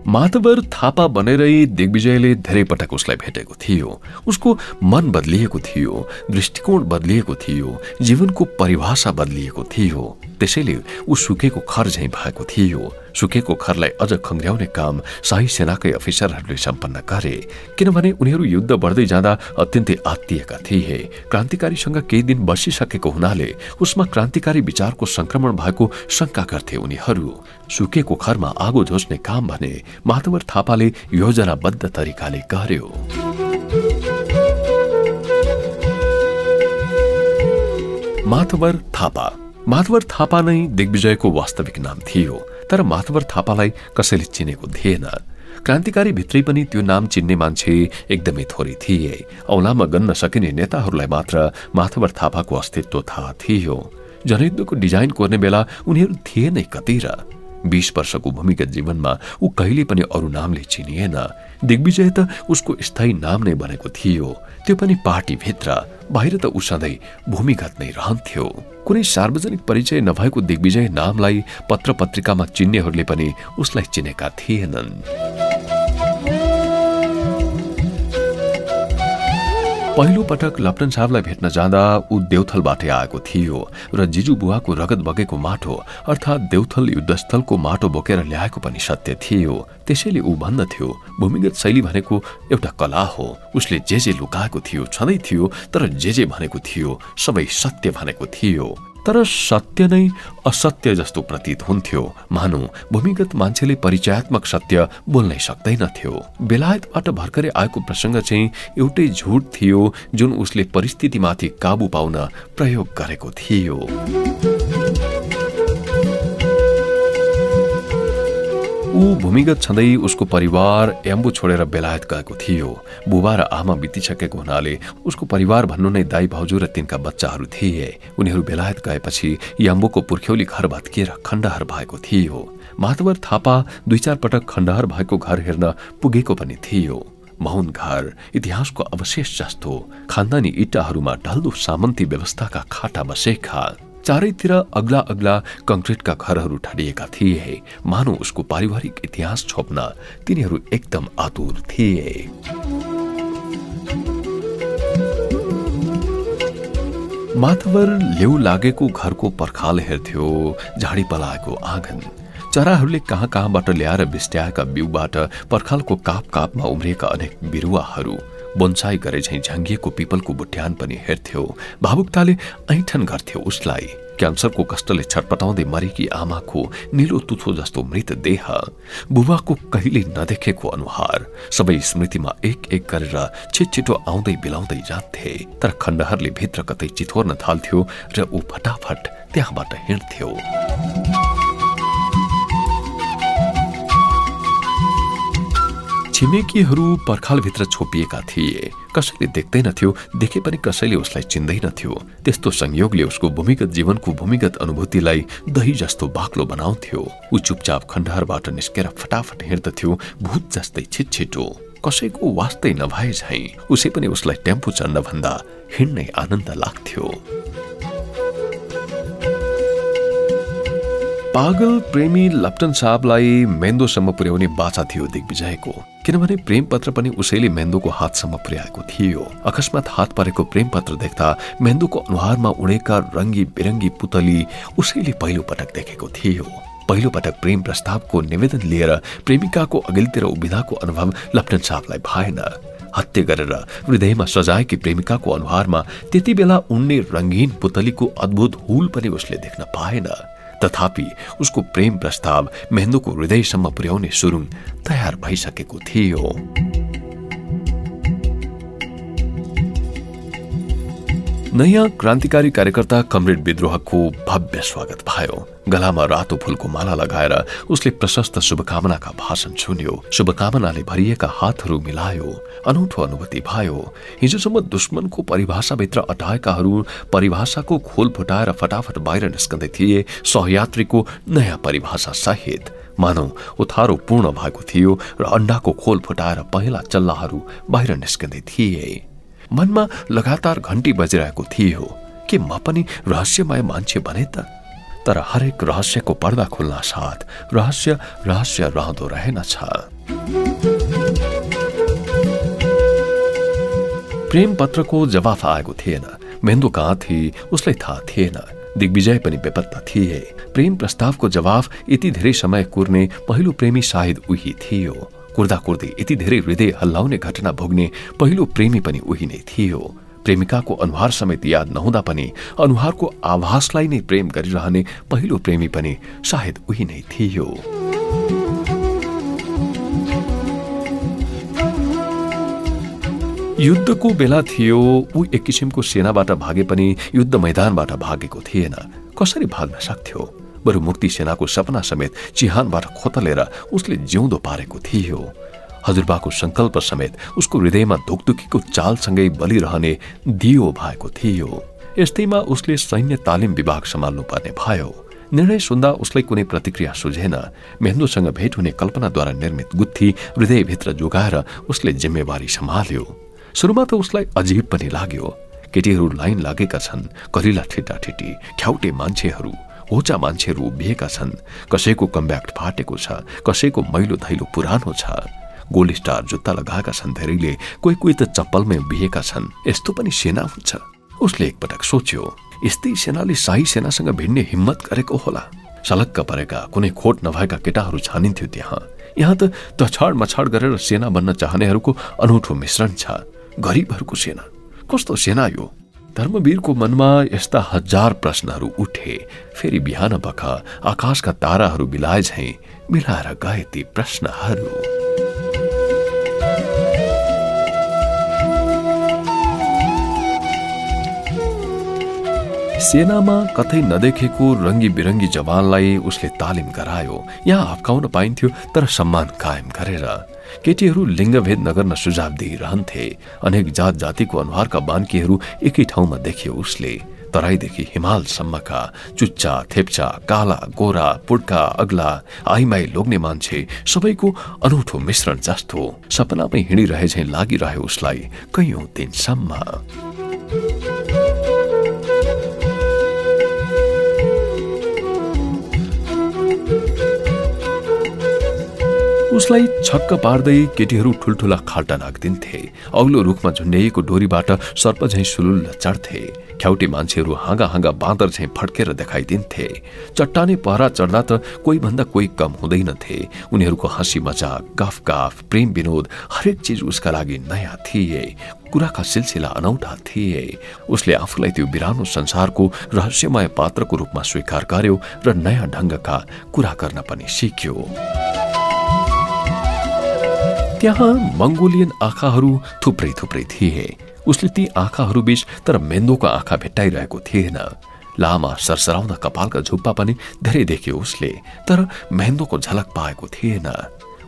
माधवर थापा बनेरै दिग्विजयले धेरै पटक उसलाई भेटेको थियो। उसको मन बदलिएको थियो दृष्टिकोण बदलिएको थियो जीवनको परिभाषा बदलिएको थियो। त्यसैले ऊ सुकेको खर झैँ भएको थियो। सुकेको खरलाई अझ खङ्ग्याउने काम शाही सेनाकै अफिसरहरूले सम्पन्न गरे किनभने उनीहरू युद्ध बढ्दै जाँदा अत्यन्तै आत्तिएका थिए। क्रान्तिकारीसँग केही दिन बसिसकेको हुनाले उसमा क्रान्तिकारी विचारको संक्रमण भएको शंका गर्थे उनीहरू। सुकेको खरमा आगो झोस्ने काम भने माधवर थापाले योजनाबद्ध तरिकाले गर्यो। माधवर थापा माधवर थापा नै दिग्विजयको वास्तविक नाम थियो तर माधवर थापालाई कसैले चिनेको थिएन। क्रान्तिकारी भित्रै पनि त्यो नाम चिन्ने मान्छे एकदमै थोरै थिए। औलामा गन्न सकिने नेताहरूलाई मात्र माधवर थापाको अस्तित्व थाहा थियो। जनयुद्धको डिजाइन कोर्ने बेला उनीहरू थिए नै कति र बीस वर्षको भूमिगत जीवनमा ऊ कहिले पनि अरू नामले चिनिएन। दिग्विजय त उसको स्थायी नाम नै बनेको थियो। त्यो पनि पार्टीभित्र। बाहिर त ऊ सधैँ भूमिगत नै रहन्थ्यो। कुनै सार्वजनिक परिचय नभएको दिग्विजय नामलाई पत्र पत्रिकामा चिन्नेहरूले पनि उसलाई चिनेका थिएनन्। पहिलो पटक लप्टन साहबलाई भेट्न जाँदा ऊ देउथलबाटै आएको थियो र जिजु बुवाको रगत बगेको माटो अर्थात् देउथल युद्धस्थलको माटो बोकेर ल्याएको पनि सत्य थियो। त्यसैले ऊ भन्दथ्यो भूमिगत शैली भनेको एउटा कला हो। उसले जे जे लुकाएको थियो छँदै थियो तर जे जे भनेको थियो सबै सत्य भनेको थियो। तर सत्य नै असत्य जस्तो प्रतीत हुन्थ्यो। मानु भूमिगत मान्छेले परिचयात्मक सत्य बोल्नै सक्दैनथ्यो बेलायतबाट भर्खरै आएको प्रसङ्ग चाहिँ एउटै झुट थियो जुन उसले परिस्थितिमाथि काबु पाउन प्रयोग गरेको थियो। ऊ भूमिगत छँदै उसको परिवार एम्बु छोडेर बेलायत गएको थियो। बुबा र आमा बितिसकेको हुनाले उसको परिवार भन्नु नै दाई भाउजू र तिनका बच्चाहरू थिए। उनीहरू बेलायत गएपछि याम्बुको पुर्ख्यौली घर भत्किएर खण्डहर भएको थियो। माधवर थापा दुई चार पटक खण्डहर भएको घर हेर्न पुगेको पनि थियो। मौन घर इतिहासको अवशेष जस्तो। खानदानी इट्टाहरूमा ढल्दो सामन्ती व्यवस्थाका खाटा बसेका चारैतिर अग्ला अग्ला कङ्क्रिटका घरहरू ठडिएका थिए। मानव उसको पारिवारिक इतिहास छोप्न तिनीहरू एकदम आतुर थिए। माथवर लेउ लागेको घरको पर्खाल हेर्थ्यो झाडी पलाएको आँगन। चराहरूले कहाँ कहाँबाट ल्याएर बिस्ट्याएका बिउबाट पर्खालको काप कापमा उम्रिएका अनेक बिरुवाहरू। बोन्साई गरे झैँ झ्याङ्गिएको पिपलको बुट्यान पनि हेर्थ्यो। भावुकताले ऐठन गर्थ्यो उसलाई। क्यान्सरको कष्टले छटपटाउँदै मरेकी आमाको निलो तुथो जस्तो मृत देह। बुबाको कहिले नदेखेको अनुहार। सबै स्मृतिमा एक एक गरेर छिटछिटो आउँदै बिलाउँदै जान्थे। तर खण्डहरले भित्र कतै चिथोर्न थाल्थ्यो र ऊ फटाफट त्यहाँबाट हिँड्थ्यो। छिमेकीहरू पर्खालभित्र छोपिएका थिए। कसैले देख्दैनथ्यो देखे पनि कसैले उसलाई चिन्दैनथ्यो त्यस्तो संयोगले उसको भूमिगत जीवनको भूमिगत अनुभूतिलाई दही जस्तो बाक्लो बनाउँथ्यो। ऊ चुपचाप खण्डहरबाट निस्केर फटाफट हिँड्दथ्यो भूत जस्तै छिटछिटो। कसैको वास्तै नभए झै उसै पनि उसलाई टेम्पो चढ्न भन्दा हिँड्नै आनन्द लाग्थ्यो। पागल प्रेमी लप्टन साहबलाई मेन्दोसम्म पुर्याउने बाचा थियो दिग्विजयको। किनभने प्रेम पत्र पनि उसैले मेन्दोको हातसम्म पुर्याएको थियो। अकस्मात हात परेको प्रेम पत्र देख्दा मेन्दोको अनुहारमा उडेका रङ्गी बिरङ्गी पुतली उसैले पहिलो पटक देखेको थियो। पहिलो पटक प्रेम प्रस्तावको निवेदन लिएर प्रेमिकाको अघिल्तिर उभिदाको अनुभव लप्टन साहबलाई भएन। हत्या गरेर हृदयमा सजाएकी प्रेमिकाको अनुहारमा त्यति बेला उड्ने रङ्गीन पुतलीको अद्भुत हुल पनि उसले देख्न पाएन। तथापि उसको प्रेम प्रस्ताव मेहन्दुको हृदयसम्म पुर्याउने सुरुङ तयार भइसकेको थियो। नयाँ क्रान्तिकारी कार्यकर्ता कमरेड विद्रोहको भव्य स्वागत भयो। गलामा रातो फूलको माला लगाएर उसले प्रशस्त शुभकामनाका भाषण सुन्यो शुभकामनाले भरिएका हातहरू मिलायो अनौठो अनुभूति भयो। हिजोसम्म दुश्मनको परिभाषाभित्र अटाएकाहरू परिभाषाको खोल फुटाएर फटाफट बाहिर निस्कँदै थिए सहयात्रीको नयाँ परिभाषा सहित। मानौ उथारो पूर्ण भएको थियो र अण्डाको खोल फुटाएर पहिला चल्लाहरू बाहिर निस्कँदै थिए। मनमा लगातार घन्टी बजिरहेको थियो के म पनि रहस्यमय मान्छे भने त। तर हरेक रहस्यको पर्दा खुल्न साथ रहस्य रहस्य रहँदो रहेनछ। प्रेम पत्रको जवाफ आएको थिएन। मेन्दु कहाँ थिए? उसलाई थाहा थिएन। दिग्विजय पनि बेपत्ता थिए। प्रेम प्रस्तावको जवाफ यति धेरै समय कुर्ने पहिलो प्रेमी सायद उही थियो। कुर्दा कुर्दै यति धेरै हृदय हल्लाउने घटना भोग्ने पहिलो प्रेमी पनि उही नै थियो। प्रेमिकाको अनुहार समेत याद नहुँदा पनि अनुहारको आभासलाई नै प्रेम गरिरहने पहिलो प्रेमी पनि सायद उही नै थियो। युद्धको बेला थियो ऊ एक किसिमको सेनाबाट भागे पनि युद्ध मैदानबाट भागेको थिएन। कसरी भाग्न सक्थ्यो? बरु मुक्ति सेनाको सपना समेत चिहानबाट खोतलेर उसले जिउँदो पारेको थियो। हजुरबाको संकल्प समेत उसको हृदयमा धुकधुकीको चालसँगै बलिरहने दियो भएको थियो। यस्तैमा उसले सैन्य तालिम विभाग सम्हाल्नु पर्ने भयो। निर्णय सुन्दा उसलाई कुनै प्रतिक्रिया सुझेन। मेहन्दुसँग भेट हुने कल्पनाद्वारा निर्मित गुत्थी हृदयभित्र जोगाएर उसले जिम्मेवारी सम्हाल्यो। सुरुमा त उसलाई अजीब पनि लाग्यो। केटीहरू लाइन लागेका छन् कलिला ठिटा ठिटी ख्याउटे मान्छेहरू। होचा मान्छेहरू उभिएका छन्। कसैको कम्ब्याक्ट फाटेको छ कसैको मैलो धैलो पुरानो छ। गोल्ड स्टार जुत्ता लगाएका छन् धेरैले कोही कोही त चप्पलमै बिहेका छन्। यस्तो पनि सेना हुन्छ। उसले एकपटक सोच्यो यस्तै सेनाले शाही सेनासँग भिड्ने हिम्मत गरेको होला। सलक्क परेका कुनै खोट नभएका केटाहरू छानिन्थ्यो त्यहाँ। यहाँ त तछाड मछाड गरेर सेना बन्न चाहनेहरूको अनौठो मिश्रण छ। गरिबहरूको सेना। कस्तो सेना यो? धर्मवीरको मनमा यस्ता हजार प्रश्नहरू उठे। फेरि बिहान बख आकाशका ताराहरू बिलाए झैँ मिलाएर गए ती प्रश्नहरू। सेनामा कतै नदेखेको रङ्गी बिरङ्गी जवानलाई उसले तालिम गरायो। यहाँ हप्काउन पाइन्थ्यो तर सम्मान कायम गरेर। केटीहरू लिङ्गभेद नगर्न सुझाव दिइरहन्थे अनेक जात जातिको अनुहारका बान्कीहरू एकै ठाउँमा देखियो उसले। तराईदेखि हिमालसम्मका चुच्चा थेप्चा काला गोरा पुड्का अग्ला आइमाई लोग्ने मान्छे सबैको अनौठो मिश्रण जस्तो सपनामै हिँडिरहे झैँ लागिरह्यो उसलाई कैयौं दिनसम्म। उसलाई छक्क पार्दै केटीहरू ठुल्ठुला खाल्टा नागिदिन्थे। अग्लो रुखमा झुन्ड्याइएको डोरीबाट सर्प झैँ सुलुल्ल चढ्थे। ख्याउटे मान्छेहरू हाँगा हाँगा बाँदर झैँ फड्केर देखाइदिन्थे। चट्टाने पहरा चढ्दा त कोही भन्दा कोही कम हुँदैनथे। उनीहरूको हाँसी मजाक गफ गफ प्रेम विनोद हरेक चिज उसका लागि नयाँ थिए। कुराका सिलसिला अनौठा थिए। उसले आफूलाई त्यो बिरानो संसारको रहस्यमय पात्रको रूपमा स्वीकार गर्यो र नयाँ ढङ्गका कुरा गर्न पनि सिक्यो। त्यहाँ मङ्गोलियन आँखाहरू थुप्रै थुप्रै थिए। उसले ती आँखाहरू बीच तर मेन्दोको आँखा भेट्टाइरहेको थिएन। लामा सरसराउँदा कपालका झुप्पा पनि धेरै देख्यो उसले तर मेहेन्दोको झलक पाएको थिएन।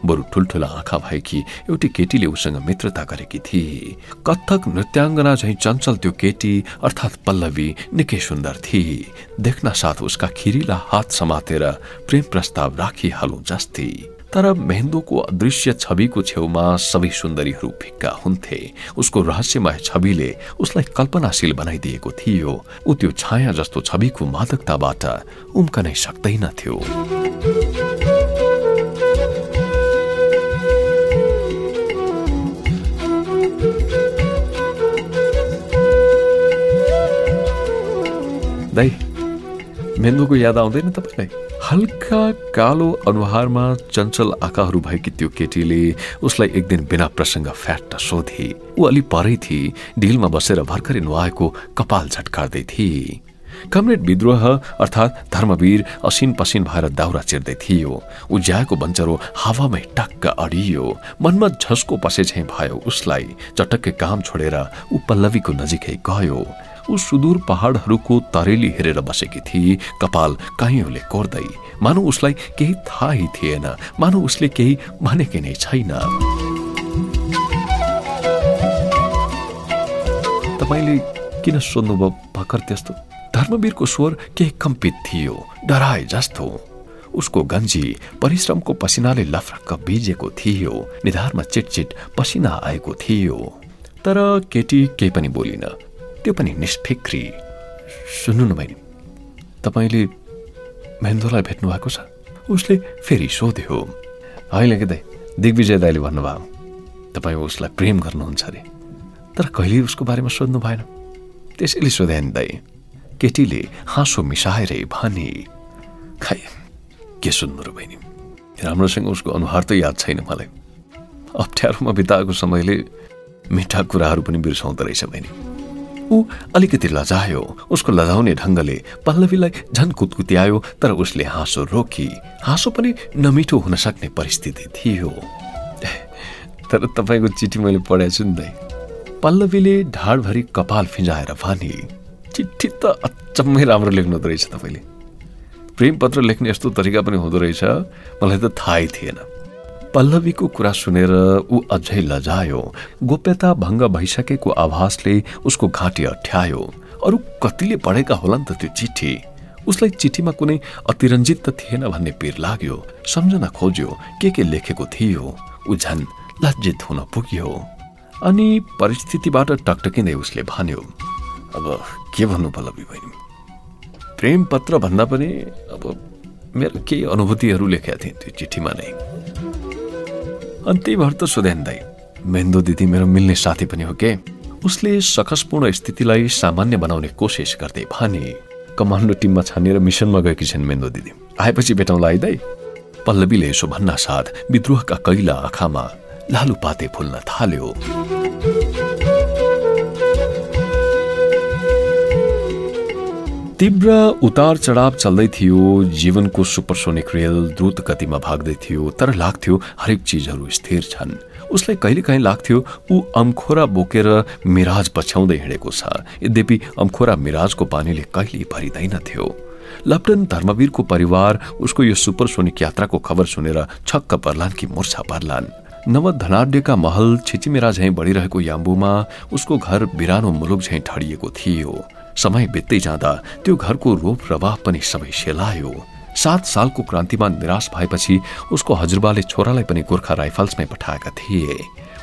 बरु ठुल्ठुला आँखा भएकी एउटी केटीले उसँग मित्रता गरेकी थिए। कथक नृत्याङ्गना झैँ चञ्चल त्यो केटी अर्थात् पल्लवी निकै सुन्दर थिए। देख्न साथ उसका खिरिला हात समातेर प्रेम प्रस्ताव राखिहालौँ जस्ती। तर मेहन्दोको अदृश्य छविको छेउमा सबै सुन्दरीहरू फिक्का हुन्थे। उसको रहस्यमय छविले उसलाई कल्पनाशील बनाइदिएको थियो। ऊ त्यो छाया जस्तो छविको मादकताबाट उम्कनै सक्दैनथ्यो थियो। याद आउँदैन तपाईँलाई? हल्का कालो अनुहारमा चञ्चल आँखाहरू भएकी त्यो केटीले उसलाई एक दिन बिना प्रसङ्ग फ्याट्ट सोधे। ऊ अलि परै थिए ढिलमा बसेर भर्खरै नुहाएको कपाल झट्कार्दै थिए। कमरेड विद्रोह अर्थात् धर्मवीर असिन पसिन भएर दाउरा चिर्दै थियो। उज्याएको बन्चरो हावामै टक्क अडियो। मनमा झस्को पसे झैँ भयो उसलाई। चटक्कै काम छोडेर ऊ नजिकै गयो। ऊ सुदूर पहाडहरूको तरेली हेरेर बसेकी थिए कपाल काहीँले कोर्दै मानौ उसलाई केही थाहै थिएन मानौ उसले केही भनेकै नै छैन तपाईँले किन सोध्नुभयो भर्खर त्यस्तो धर्मवीरको स्वर केही कम्पित थियो डराए जस्तो उसको गन्जी परिश्रमको पसिनाले लफरक्क भिजेको थियो निधारमा चिटचिट पसिना आएको थियो तर केटी केही पनि बोलिन त्यो पनि निष्फिक्री। सुन्नु न बहिनी तपाईँले महेन्द्रलाई भेट्नु भएको छ। उसले फेरि सोध्यो होइन कि दाइ दिग्विजय दाईले भन्नुभयो तपाईँ उसलाई प्रेम गर्नुहुन्छ अरे। तर कहिले उसको बारेमा सोध्नु भएन। त्यसैले सोधे नि दाई केटीले हाँसो मिसाएरै भने खै के सुन्नु र बहिनी? राम्रोसँग उसको अनुहार त याद छैन मलाई। अप्ठ्यारोमा बिताएको समयले मिठा कुराहरू पनि बिर्साउँदो रहेछ बहिनी। ऊ अलिकति लजायो। उसको लजाउने ढङ्गले पल्लवीलाई झन कुतकुत्यायो तर उसले हाँसो रोकी। हाँसो पनि नमिठो हुन सक्ने परिस्थिति थियो। तर तपाईँको चिठी मैले पढाएको नि दाइ पल्लवीले ढाडभरि कपाल फिजाएर भने चिठी त अचम्मै राम्रो लेख्नु रहेछ तपाईँले। प्रेम पत्र लेख्ने यस्तो तरिका पनि हुँदो रहेछ। मलाई त थाहै थिएन। पल्लवीको कुरा सुनेर ऊ अझै लजायो। गोप्यता भङ्ग भइसकेको आभासले उसको घाँटी अठ्यायो। अरू कतिले पढेका होलान् त त्यो चिठी। उसलाई चिठीमा कुनै अतिरञ्जित त थिएन भन्ने पिर लाग्यो। सम्झना खोज्यो के के लेखेको थियो। ऊ झन् लज्जित हुन पुग्यो। अनि परिस्थितिबाट टकटकिँदै उसले भन्यो अब के भन्नु पल्लवी बहिनी? प्रेम पत्र भन्दा पनि अब मेरो केही अनुभूतिहरू लेखेका थिएँ त्यो चिठीमा नै। अनि त्यही त सुधेन दाई मेन्दो दिदी मेरो मिल्ने साथी पनि हो के? उसले सकसपूर्ण स्थितिलाई सामान्य बनाउने कोसिस गर्दै भने कमान्डो टिममा छानिएर मिसनमा गएकी छिन् मेन्दो दिदी। आएपछि भेटाउँला है दाई पल्लवीले यसो भन्ना साथ विद्रोहका कैला आँखामा लालुपाते फुल्न थाल्यो। तीव्र उतार चढाव चल्दै थियो जीवनको सुपरसोनिक रेल द्रुत गतिमा भाग्दै थियो तर लाग्थ्यो हरेक चिजहरू स्थिर छन्। उसलाई कहिलेकाहीँ लाग्थ्यो ऊ अम्खोरा बोकेर मिराज पछ्याउँदै हिँडेको छ। यद्यपि अम्खोरा मिराजको पानीले कहिले भरिँदैनथ्यो लप्टन धर्मवीरको परिवार उसको यो सुपरसोनिक यात्राको खबर सुनेर छक्क पर्लान् कि मूर्छा पर्लान्। नव धनाड्यका महल छिचिमेरा झैँ बढिरहेको याम्बुमा उसको घर बिरानो मुलुक झैँ ठडिएको थियो। समय बित्दै जाँदा त्यो घरको रूप प्रवाह पनि सबै सेलायो। सात सालको क्रान्तिमा निराश भएपछि उसको हजुरबाले छोरालाई पनि गोर्खा राइफल्समै पठाएका थिए।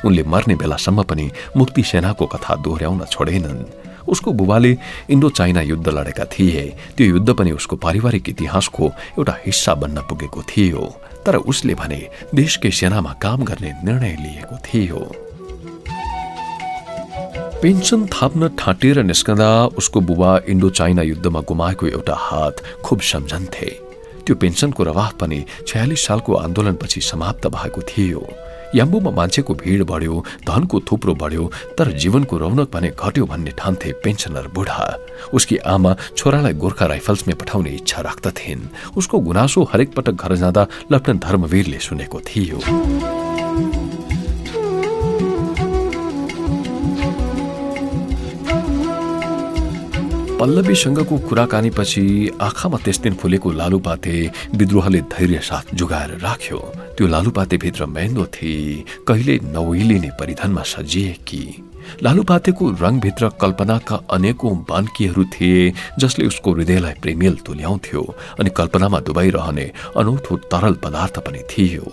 उनले मर्ने बेलासम्म पनि मुक्ति सेनाको कथा दोहोऱ्याउन छोडेनन्। उसको बुबाले इन्डो चाइना युद्ध लडेका थिए। त्यो युद्ध पनि उसको पारिवारिक इतिहासको एउटा हिस्सा बन्न पुगेको थियो। तर उसले भने देशकै सेनामा काम गर्ने निर्णय लिएको थियो। पेन्सन थाप्न ठाँटेर निस्कँदा उसको बुबा इन्डो चाइना युद्धमा गुमाएको एउटा हात खुब सम्झन्थे। त्यो पेन्सनको रवाह पनि छयालिस सालको आन्दोलनपछि समाप्त भएको थियो। याम्बुमा मान्छेको भिड बढ्यो धनको थुप्रो बढ्यो तर जीवनको रौनक भने घट्यो भन्ने ठान्थे पेन्सनर बुढा। उसकी आमा छोरालाई गोर्खा राइफल्समै पठाउने इच्छा राख्दथिन्। उसको गुनासो हरेक पटक घर जाँदा लेफ्टनन्ट धर्मवीरले सुनेको थियो। पल्लवीसँगको कुराकानीपछि आँखामा त्यस दिन फुलेको लालुपाते विद्रोहले धैर्य साथ जुगाएर राख्यो। त्यो लालुपातेभित्र मेहन्दो थिए। कहिले नउलिने परिधानमा सजिएकी लालुपातेको रङभित्र कल्पनाका अनेकौं बान्कीहरू थिए जसले उसको हृदयलाई प्रेमेल तुल्याउँथ्यो अनि कल्पनामा डुबाइरहने अनौठो तरल पदार्थ पनि थियो।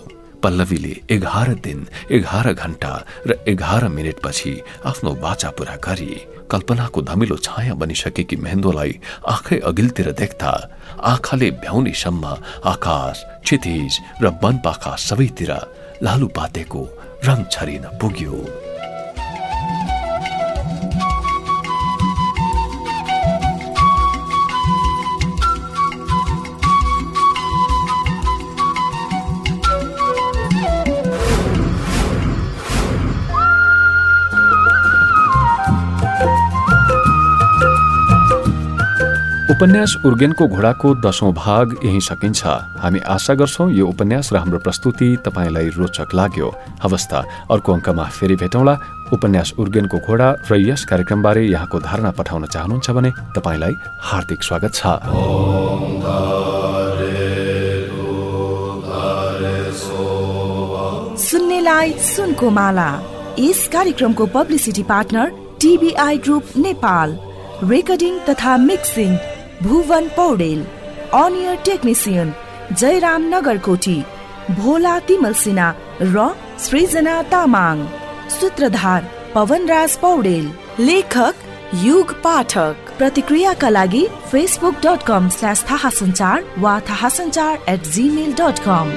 पल्लवीले एघार दिन एघार घण्टा र एघार मिनटपछि आफ्नो बाचा पूरा गरी। कल्पनाको धमिलो छाया बनिसकेकी मेहेन्दोलाई आँखै अघिल्तिर देख्दा आँखाले भ्याउनेसम्म आकाश क्षितिज र वनपाखा सबैतिर लालु पातेको रङ छरिन पुग्यो। उपन्यास उर्गेनको घोडाको दशौं भाग यही सकिन्छ। हामी आशा गर्छौ यो उपन्यास र हाम्रो प्रस्तुति तपाईँलाई रोचक लाग्यो। अवस्था अर्को अङ्कमा फेरि भेटौँला। उपन्यास उर्गेनको घोडा र यस कार्यक्रमबारे यहाँको धारणा पठाउन चाहनुहुन्छ भने तपाईँलाई हार्दिक स्वागत छ। सुनको माला। यस कार्यक्रमको publicity partner T B I group Nepal. Recording तथा मिक्सिङ भुवन पौडेल अनियर टेक्निसियन जयराम नगरकोटी भोला तिमल सिन्हा, र सृजना तामाङ, सूत्रधार पवनराज पौडेल, लेखक युग पाठक। प्रतिक्रियाका लागि फेसबुक डट कम स्ल्यास थाहा सञ्चार वा थाहा सञ्चार एट जिमेल डट कम